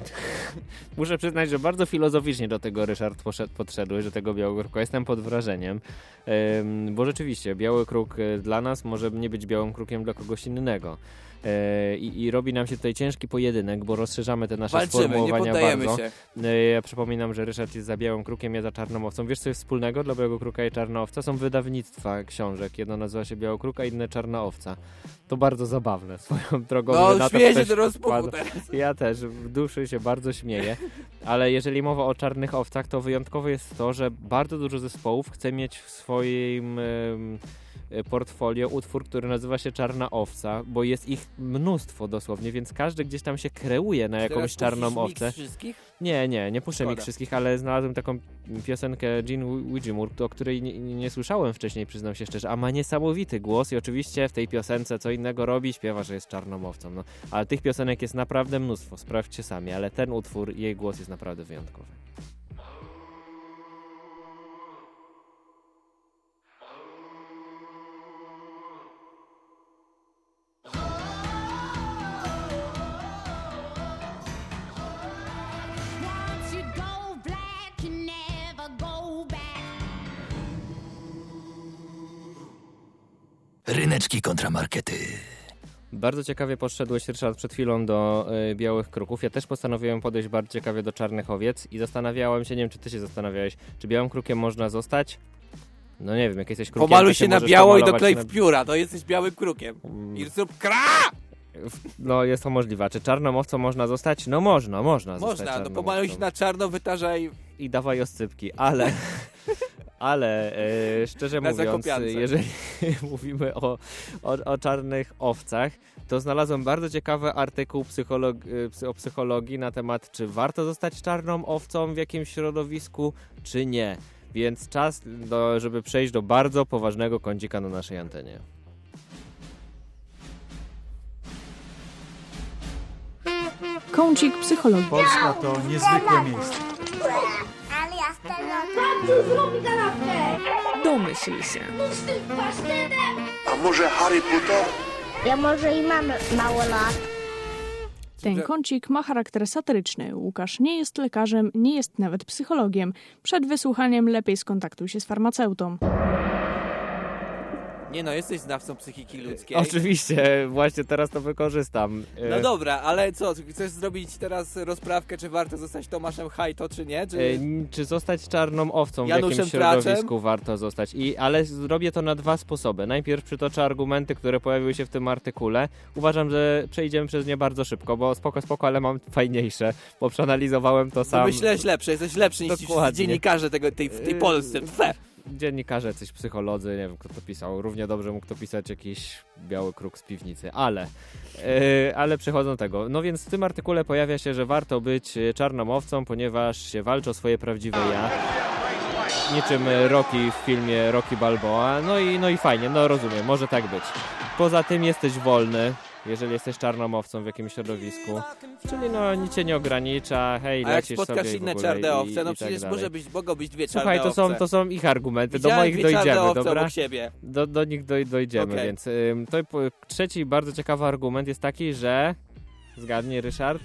Muszę przyznać, że bardzo filozoficznie do tego Ryszard poszedł, podszedłeś, do tego białego kruka. Jestem pod wrażeniem, bo rzeczywiście biały kruk e, dla nas może nie być białym krukiem dla kogoś innego. E, I, I robi nam się tutaj ciężki pojedynek, bo rozszerzamy te nasze Walczymy, nie sformułowania poddajemy bardzo. się. E, Ja przypominam, że Ryszard jest za białym krukiem, ja za czarną owcą. Wiesz, co jest wspólnego dla białego kruka i czarna owca? Są wydawnictwa książek. Jedno nazywa się Biały Kruk, a inne Czarna Owca. To bardzo zabawne swoją drogą. No, śmieję się teraz. Ja też, w duszy się bardzo śmieję. Ale jeżeli mowa o czarnych owcach, to wyjątkowe jest to, że bardzo dużo zespołów chce mieć w swoim e, portfolio utwór, który nazywa się Czarna Owca, bo jest ich mnóstwo dosłownie, więc każdy gdzieś tam się kreuje na jakąś czarną owcę. wszystkich? Nie, nie, nie puszczę mi Szkoda. wszystkich, ale znalazłem taką piosenkę Jean Widgimour, o której nie, nie słyszałem wcześniej, przyznam się szczerze, a ma niesamowity głos i oczywiście w tej piosence co innego robi, śpiewa, że jest czarną owcą. No, ale tych piosenek jest naprawdę mnóstwo, sprawdźcie sami, ale ten utwór, jej głos jest naprawdę wyjątkowy. Ryneczki kontramarkety. Bardzo ciekawie podszedłeś, Ryszard, przed chwilą do y, białych kruków. Ja też postanowiłem podejść bardzo ciekawie do czarnych owiec i zastanawiałem się, nie wiem, czy ty się zastanawiałeś, czy białym krukiem można zostać? No nie wiem, jak jesteś krukiem, Pomaluj to się na biało i doklej na- w pióra, to jesteś białym krukiem. I zrób kra! No jest to możliwe. A Czy czarną owcą można zostać? No można, można zostać Można, no pomaluj się na czarno, wytarzaj. I dawaj oscypki, ale... Ale e, szczerze Na mówiąc, Zakopiance. jeżeli mówimy o, o, o czarnych owcach, to znalazłem bardzo ciekawy artykuł psycholog, e, o psychologii na temat, czy warto zostać czarną owcą w jakimś środowisku, czy nie. Więc czas, do, żeby przejść do bardzo poważnego kącika na naszej antenie. Kącik psychologii. Polska to niezwykłe miejsce. Ja Tato, zrób kanapkę! Domyśl się. Z tym pasztetem! A może Harry Potter? Ja może i mam mało lat. Ten kącik ma charakter satyryczny. Łukasz nie jest lekarzem, nie jest nawet psychologiem. Przed wysłuchaniem lepiej skontaktuj się z farmaceutą. Nie no, jesteś znawcą psychiki ludzkiej. Oczywiście, właśnie teraz to wykorzystam. No dobra, ale co, chcesz zrobić teraz rozprawkę, czy warto zostać Tomaszem Hajto, czy nie? Czy... N- Czy zostać czarną owcą w Januszem jakimś Traczem? środowisku warto zostać? I, ale zrobię to na dwa sposoby. Najpierw przytoczę argumenty, które pojawiły się w tym artykule. Uważam, że przejdziemy przez nie bardzo szybko, bo spoko, spoko, ale mam fajniejsze, bo przeanalizowałem to sam. myślałeś lepsze, jesteś lepszy niż Dokładnie. dziennikarze tego, tej, w tej Polsce. Twe. Dziennikarze, coś psycholodzy, nie wiem kto to pisał. Równie dobrze mógł to pisać jakiś biały kruk z piwnicy, ale, e, ale przechodzą tego. No więc w tym artykule pojawia się, że warto być e, czarną owcą, ponieważ się walczy o swoje prawdziwe ja. Niczym Rocky w filmie Rocky Balboa. No i, no i fajnie, no rozumiem, może tak być. Poza tym jesteś wolny, jeżeli jesteś czarną owcą w jakimś środowisku. Czyli no nic cię nie ogranicza, hej, A jak lecisz spotkasz sobie inne czarne i- owce, no i tak przecież dalej. może być, mogą być dwie czarne Słuchaj, to są, to są ich argumenty, do Widziałem moich dwie czarne dojdziemy, dobra? Do, do nich doj, dojdziemy, Okej. więc ym, to trzeci bardzo ciekawy argument jest taki, że zgadnij Ryszard?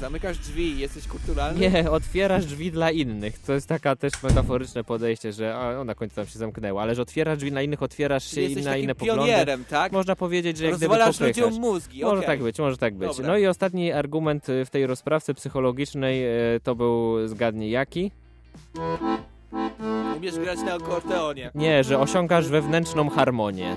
Zamykasz drzwi, jesteś kulturalny? Nie, otwierasz drzwi dla innych. To jest taka też metaforyczne podejście, że a, o, na końcu tam się zamknęło, ale że otwierasz drzwi dla innych, otwierasz się Czyli jesteś na inne poglądy. pionierem, tak? Można powiedzieć, że jak Rozwalasz popychasz. ludziom mózgi, Może okej. tak być, może tak być. Dobra. No i ostatni argument y, w tej rozprawce psychologicznej y, to był zgadnij jaki? Umiesz grać na akordeonie. Nie, że osiągasz wewnętrzną harmonię.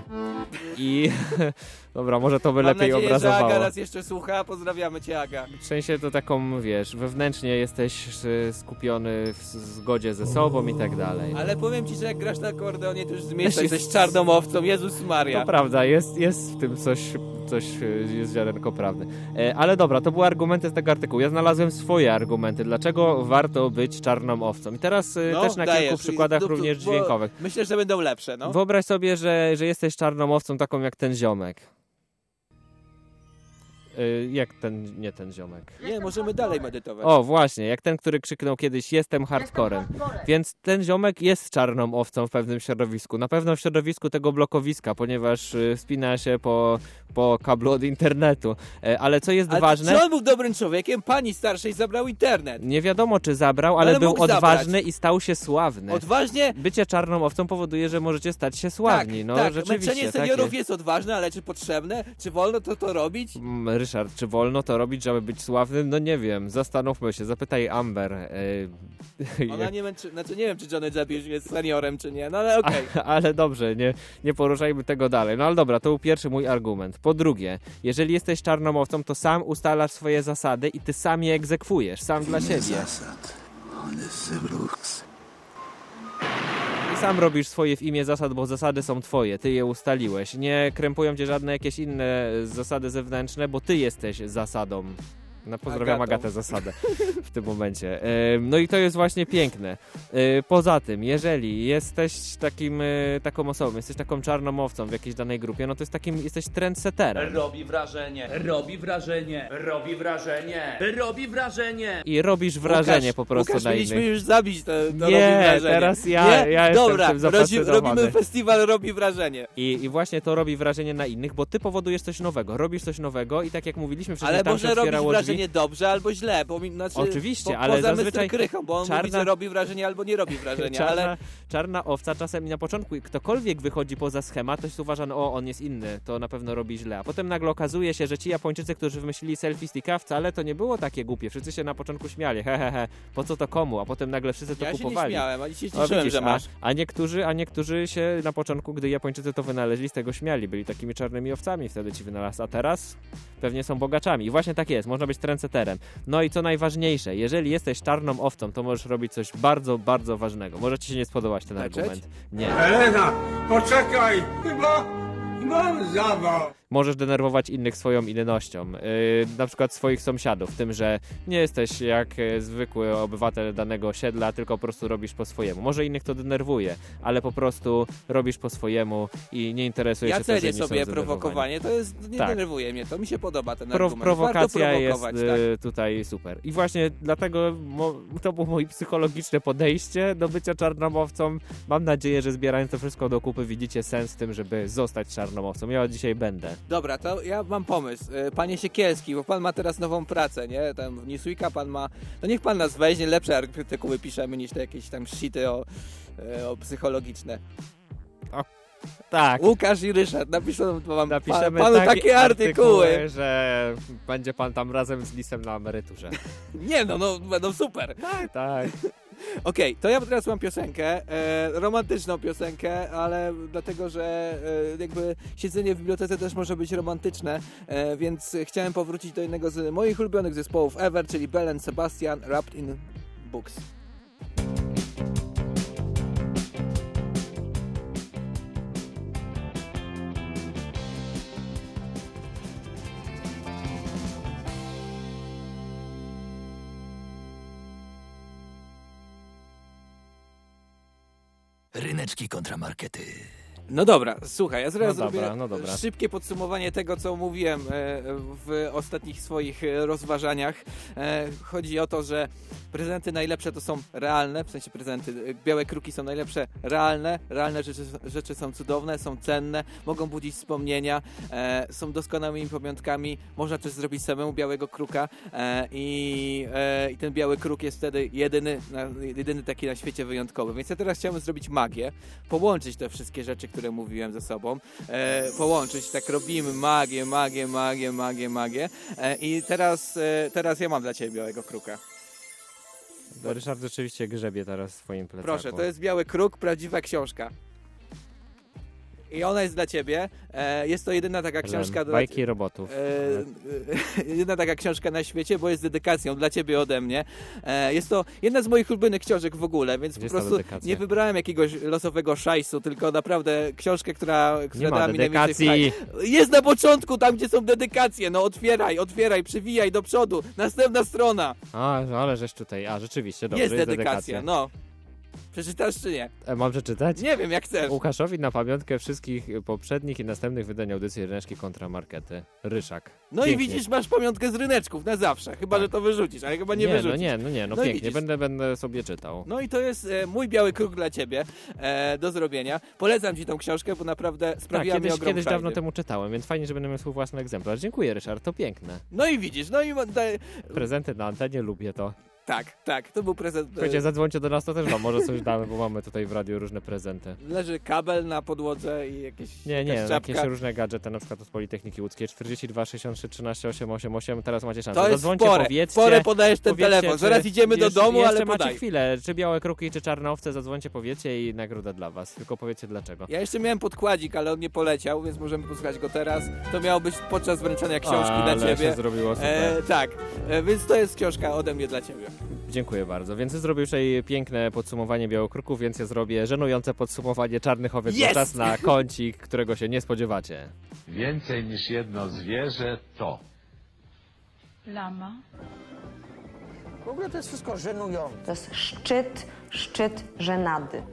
I dobra, może to by Mam lepiej nadzieję, że obrazowało. Aga nas jeszcze słucha. Pozdrawiamy cię, Aga. W sensie to taką, wiesz, wewnętrznie jesteś y, skupiony w zgodzie ze sobą i tak dalej. Ale powiem ci, że jak grasz na akordeonie, to już z miejsca jest- jesteś czarną owcą. Jezus Maria. To prawda, jest, jest w tym coś, coś jest ziarenko prawdy. E, ale dobra, to były argumenty z tego artykułu. Ja znalazłem swoje argumenty, dlaczego warto być czarną owcą. I teraz y, No, też na dajesz. kilku przykładach No, również dźwiękowych. Myślę, że będą lepsze, no. Wyobraź sobie, że, że jesteś czarną owcą taką jak ten ziomek. Y, jak ten, nie ten ziomek. Nie, możemy dalej medytować. O, właśnie, jak ten, który krzyknął kiedyś jestem hardcorem. Więc ten ziomek jest czarną owcą w pewnym środowisku. Na pewno w środowisku tego blokowiska, ponieważ y, spina się po, po kablu od internetu. E, ale co jest Ale ważne, czy on był dobrym człowikiem? Pani starszej zabrał internet. nie wiadomo czy zabrał, ale, Ale był odważny zabrać. i stał się sławny. Odważnie? Bycie czarną owcą powoduje, że możecie stać się sławni. no tak, rzeczywiście. męczenie tak seniorów jest. jest odważne, ale czy potrzebne? Czy wolno to to robić? Ryszard, czy wolno to robić, żeby być sławnym? No nie wiem, zastanówmy się, zapytaj Amber. e, Ona nie męczy... Znaczy nie wiem, czy Johnny Depp już jest seniorem, czy nie, no ale okej. A, ale dobrze, nie, nie poruszajmy tego dalej. No ale dobra, to był pierwszy mój argument. Po drugie, jeżeli jesteś czarną owcą, to sam ustalasz swoje zasady i ty sam je egzekwujesz, sam dla siebie. zasad. One. I sam robisz swoje w imię zasad, bo zasady są twoje, ty je ustaliłeś. Nie krępują cię żadne jakieś inne zasady zewnętrzne, bo ty jesteś zasadą. No, pozdrawiam Agatą. Agatę Zasadę w tym momencie. No i to jest właśnie piękne. Yy, Poza tym, jeżeli jesteś takim, y, taką osobą, jesteś taką czarną owcą w jakiejś danej grupie, no to jest takim, jesteś trendsetterem. Robi wrażenie, robi wrażenie, robi wrażenie, robi wrażenie. I robisz wrażenie Łukasz, po prostu Łukasz, na mieliśmy innych. już zabić to, to Nie, teraz ja- Nie? ja jestem Dobra, tym robimy festiwal Robi Wrażenie. I, I właśnie to robi wrażenie na innych, bo ty powodujesz coś nowego, robisz coś nowego i tak jak mówiliśmy wcześniej, Ale tam może się robić otwierało wrażenie dobrze albo źle, bo znaczy, Oczywiście, po, ale poza zazwyczaj. Krychą, bo on mówi, czarna- że robi wrażenie albo nie robi wrażenia, czarna, ale czarna owca czasem na początku ktokolwiek wychodzi poza schemat, to jest uważane, o on jest inny, to na pewno robi źle. A potem nagle okazuje się, że ci Japończycy, którzy wymyślili selfie sticka, wcale to nie było takie głupie. Wszyscy się na początku śmiali, he, he, he, po co to komu? A potem nagle wszyscy to Ja się nie kupowali. śmiałem, się O, cieszyłem, widzisz, że masz. A, a, niektórzy, a niektórzy się na początku, gdy Japończycy to wynaleźli, z tego śmiali. Byli takimi czarnymi owcami wtedy ci wynalazł. A teraz pewnie są bogaczami. I właśnie tak jest, można być trendsetterem. No i co najważniejsze, jeżeli jesteś czarną owcą, to możesz robić coś bardzo, bardzo ważnego. Może ci się nie spodobać ten Leczeć? argument. Nie. Elena, poczekaj! Chyba mam zawał. Możesz denerwować innych swoją innością, yy, na przykład swoich sąsiadów, tym, że nie jesteś jak e, zwykły obywatel danego osiedla, tylko po prostu robisz po swojemu. Może innych to denerwuje, ale po prostu robisz po swojemu i nie interesuje Ja się to, że cenię są sobie prowokowanie, to jest, nie Tak. denerwuje mnie, to mi się podoba ten Pro, argument. prowokacja jest prowokować, tak. tutaj super. I właśnie dlatego to było moje psychologiczne podejście do bycia czarnomowcą. Mam nadzieję, że zbierając to wszystko do kupy widzicie sens w tym, żeby zostać czarnomowcą. Ja dzisiaj będę. Dobra, to ja mam pomysł. E, Panie Siekielski, bo pan ma teraz nową pracę, nie? Tam w Newsweeka pan ma... To niech pan nas weźmie, lepsze artykuły piszemy niż te jakieś tam shity o, e, o psychologiczne. Tak. Łukasz i Ryszard napiszą wam Napiszemy pa, panu takie, takie artykuły. że będzie pan tam razem z lisem na emeryturze. Nie no, no będą super. Tak, tak. Okej, to ja teraz mam piosenkę, e, romantyczną piosenkę, ale dlatego, że e, jakby siedzenie w bibliotece też może być romantyczne, e, więc chciałem powrócić do jednego z moich ulubionych zespołów ever, czyli Bell and Sebastian, Wrapped in Books. Ryneczki kontramarkety. No dobra, słuchaj, ja zaraz No dobra, zrobię no dobra. szybkie podsumowanie tego, co mówiłem e, w ostatnich swoich e, rozważaniach. E, Chodzi o to, że prezenty najlepsze to są realne, w sensie prezenty, białe kruki są najlepsze realne, realne rzeczy, rzeczy są cudowne, są cenne, mogą budzić wspomnienia, są doskonałymi pamiątkami, można też zrobić samemu białego kruka i, i ten biały kruk jest wtedy jedyny, jedyny taki na świecie wyjątkowy. Więc ja teraz chciałbym zrobić magię, połączyć te wszystkie rzeczy, które mówiłem ze sobą, e, połączyć, tak robimy magię, magię, magię, magię, magię e, i teraz, e, teraz ja mam dla Ciebie białego kruka. Ryszard rzeczywiście grzebie teraz w swoim plecaku. Proszę, to jest biały kruk, prawdziwa książka. I ona jest dla ciebie. E, jest to jedyna taka książka... dla- Bajki robotów. E, e, jedna taka książka na świecie, bo jest dedykacją dla ciebie ode mnie. E, jest to jedna z moich ulubionych książek w ogóle, więc Gdzie po jest prostu dedykacja? nie wybrałem jakiegoś losowego szajsu, tylko naprawdę książkę, która, która dała mi najwięcej. Jest na początku, tam gdzie są dedykacje. No otwieraj, otwieraj, przywijaj do przodu. Następna strona. A, ale żeś tutaj. A, rzeczywiście, dobrze. jest dedykacja, no. Przeczytasz czy nie? E, Mam przeczytać? Nie wiem, jak chcesz. Łukaszowi na pamiątkę wszystkich poprzednich i następnych wydań audycji Ryneczki kontra Markety. Ryszak. No Pięknie. i widzisz, masz pamiątkę z ryneczków na zawsze. Chyba, że to wyrzucisz, ale chyba nie, nie, wyrzucisz. no nie, no nie, no, No pięknie, będę, będę sobie czytał. No i to jest e, mój biały kruk dla ciebie e, do zrobienia. Polecam ci tą książkę, bo naprawdę Tak, sprawiła mi kiedyś, ogrom kiedyś frajdy. dawno temu czytałem, więc fajnie, że będę miał swój własny egzemplarz. Dziękuję, Ryszard, to piękne. No i widzisz, no i Prezenty na antenie, lubię to. Tak, tak, to był prezent. e, Słuchajcie, zadzwońcie do nas, to też wam może coś damy, bo mamy tutaj w radiu różne prezenty. Leży kabel na podłodze i jakieś Nie, nie, jakieś różne gadżety, na przykład od Politechniki Łódzkiej 42 63 13 888, teraz macie szansę. To jest Zadzwońcie, spore, powiedzcie. spore podajesz ten powiedzcie, telefon. Zaraz idziemy do jeszcze- domu, jeszcze ale macie podaj. chwilę, czy białe kruki, czy czarne owce, zadzwońcie, powiedzcie i nagroda dla was. Tylko powiedzcie dlaczego. Ja jeszcze miałem podkładzik, ale on nie poleciał, więc możemy posłuchać go teraz. To miało być podczas wręczania książki Ale dla ciebie. się zrobiło super. E, tak, e, więc to jest książka ode mnie dla ciebie. Dziękuję bardzo. Więc ty zrobił tutaj piękne podsumowanie białokruków, więc ja zrobię żenujące podsumowanie czarnych owiec. Bo czas na kącik, którego się nie spodziewacie. Więcej niż jedno zwierzę to. Lama. W ogóle to jest wszystko żenujące. To jest szczyt, szczyt żenady.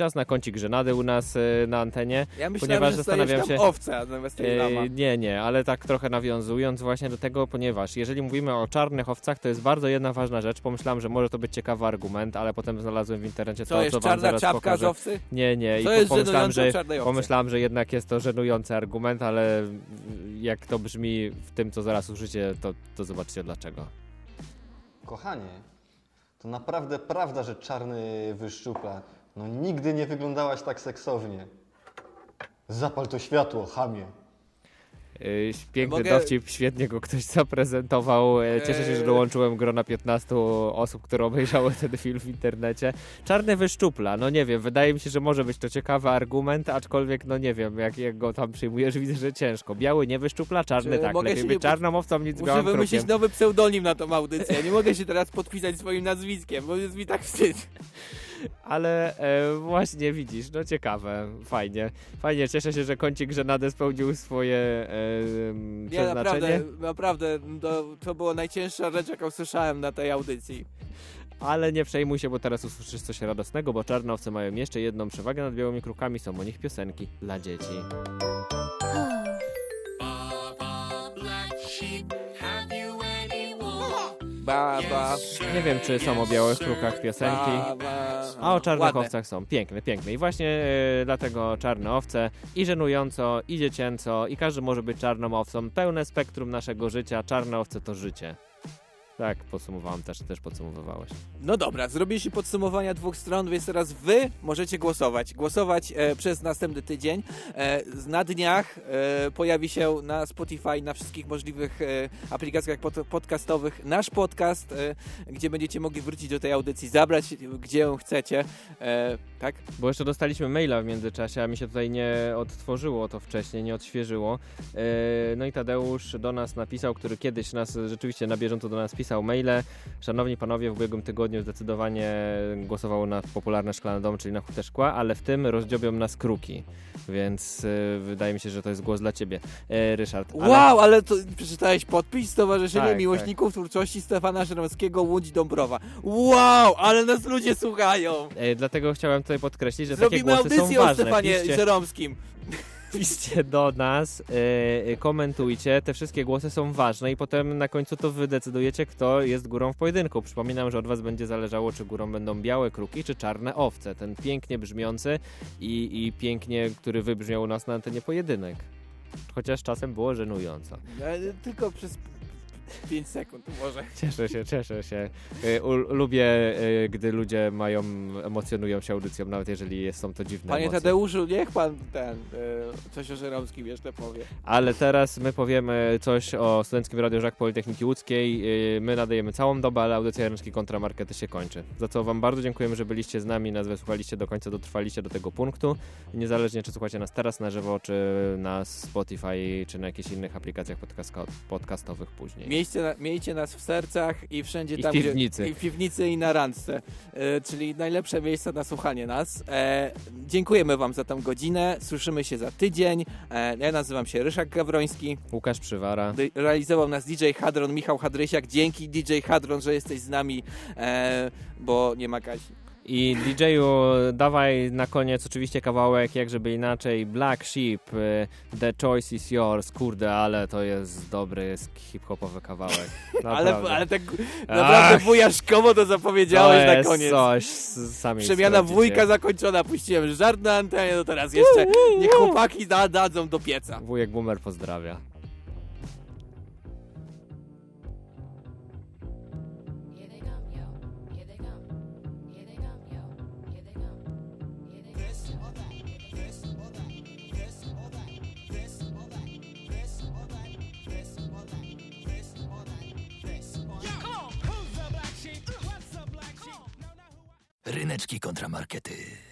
Czas na kącik żenady u nas e, na antenie. Ja myślałem, ponieważ że zastanawiam się. tam owca zamiast tej lama. Nie, nie, ale tak trochę nawiązując właśnie do tego, ponieważ jeżeli mówimy o czarnych owcach, to jest bardzo jedna ważna rzecz. Pomyślałem, że może to być ciekawy argument, ale potem znalazłem w internecie Co, to, jest co wam czarna zaraz czapka pokażę. z owcy? Nie, nie. Co I jest pomyślałem, że, pomyślałem, że jednak jest to żenujący argument, ale jak to brzmi w tym, co zaraz usłyszycie, to, to zobaczcie dlaczego. Kochanie, to naprawdę prawda, że czarny wyszczupla. No nigdy nie wyglądałaś tak seksownie. Zapal to światło, chamie. Yy, Piękny Mogę- dowcip, świetnie go ktoś zaprezentował. E, Cieszę się, że Eee. dołączyłem grona 15 osób, które obejrzały ten film w internecie. Czarny wyszczupla, no nie wiem, wydaje mi się, że może być to ciekawy argument, aczkolwiek no nie wiem, jak, jak go tam przyjmujesz, widzę, że ciężko. Biały nie wyszczupla, czarny Czy tak. mogę Lepiej się być nie- czarną owcą, nic Muszę białym wymyślić krukiem. nowy pseudonim na tą audycję. Nie mogę się teraz podpisać swoim nazwiskiem, bo jest mi tak wstyd. Ale e, właśnie widzisz, no ciekawe, fajnie. Fajnie, cieszę się, że kącik żenady spełnił swoje e, Nie, przeznaczenie. naprawdę, naprawdę, to, to była najcięższa rzecz, jaką słyszałem na tej audycji. Ale nie przejmuj się, bo teraz usłyszysz coś radosnego, bo czarne owce mają jeszcze jedną przewagę nad białymi krukami, są o nich piosenki dla dzieci. Nie wiem, czy są o białych krukach piosenki, a o czarnych Ładne. owcach są. Piękne, piękne. I właśnie e, dlatego czarne owce i żenująco, i dziecięco, i każdy może być czarną owcą. Pełne spektrum naszego życia. Czarne owce to życie. Tak, podsumowałem też, też podsumowywałeś. No dobra, zrobiliśmy podsumowania dwóch stron, więc teraz wy możecie głosować. Głosować e, przez następny tydzień. E, na dniach e, pojawi się na Spotify, na wszystkich możliwych e, aplikacjach pod, podcastowych nasz podcast, e, gdzie będziecie mogli wrócić do tej audycji, zabrać gdzie ją chcecie. E, tak? Bo jeszcze dostaliśmy maila w międzyczasie, a mi się tutaj nie odtworzyło to wcześniej, nie odświeżyło. Yy, No i Tadeusz do nas napisał, który kiedyś nas rzeczywiście na bieżąco do nas pisał maile. Szanowni panowie, w ubiegłym tygodniu zdecydowanie głosowało na popularne szklane domy, czyli na hutę szkła, ale w tym rozdziobią nas kruki. Więc yy, wydaje mi się, że to jest głos dla ciebie, Yy, Ryszard. ale- Wow, ale to przeczytałeś podpis Stowarzyszenia Tak, Miłośników Twórczości Stefana Żeromskiego Łódź Dąbrowa. Wow, ale nas ludzie słuchają! Yy, Dlatego chciałem tutaj podkreślić, że Zrobimy takie głosy są audycję o ważne. Stefanie Piszcie- Żeromskim. Piszcie do nas, e, komentujcie, te wszystkie głosy są ważne i potem na końcu to wy decydujecie, kto jest górą w pojedynku. Przypominam, że od was będzie zależało, czy górą będą białe kruki, czy czarne owce. Ten pięknie brzmiący i, i pięknie, który wybrzmiał u nas na antenie pojedynek. Chociaż czasem było żenująco. E, Tylko przez 5 sekund może. Cieszę się, cieszę się. Y, U, lubię, y, gdy ludzie mają, emocjonują się audycją, nawet jeżeli są to dziwne Panie emocje. Tadeuszu, niech pan ten, y, coś o Żeromskim jeszcze powie. Ale teraz my powiemy coś o Studenckim Radio Żak Politechniki Łódzkiej. My nadajemy całą dobę, ale audycja Ręczki Kontramarkety się kończy. Za co wam bardzo dziękujemy, że byliście z nami, nas wysłuchaliście do końca, dotrwaliście do tego punktu. Niezależnie czy słuchacie nas teraz na żywo, czy na Spotify, czy na jakichś innych aplikacjach podcastowych później. Miejcie, miejcie nas w sercach i wszędzie I w tam, piwnicy. Gdzie, I w piwnicy i na randce, e, czyli najlepsze miejsca na słuchanie nas. E, dziękujemy wam za tą godzinę, słyszymy się za tydzień. E, ja nazywam się Ryszak Gawroński. Łukasz Przywara. Realizował nas DJ Hadron, Michał Hadrysiak. Dzięki DJ Hadron, że jesteś z nami, e, bo nie ma Kasi. I DJ-u dawaj na koniec oczywiście kawałek, jak żeby inaczej, Black Sheep, y, The Choice is Yours, kurde, ale to jest dobry hip-hopowy kawałek. Ale, ale tak naprawdę Ach. wujaszkowo to zapowiedziałeś To na koniec. coś, sami Przemiana wujka zakończona, puściłem żart na antenie, no teraz jeszcze niech chłopaki da, dadzą do pieca. Wujek Boomer pozdrawia. Ryneczki kontramarkety.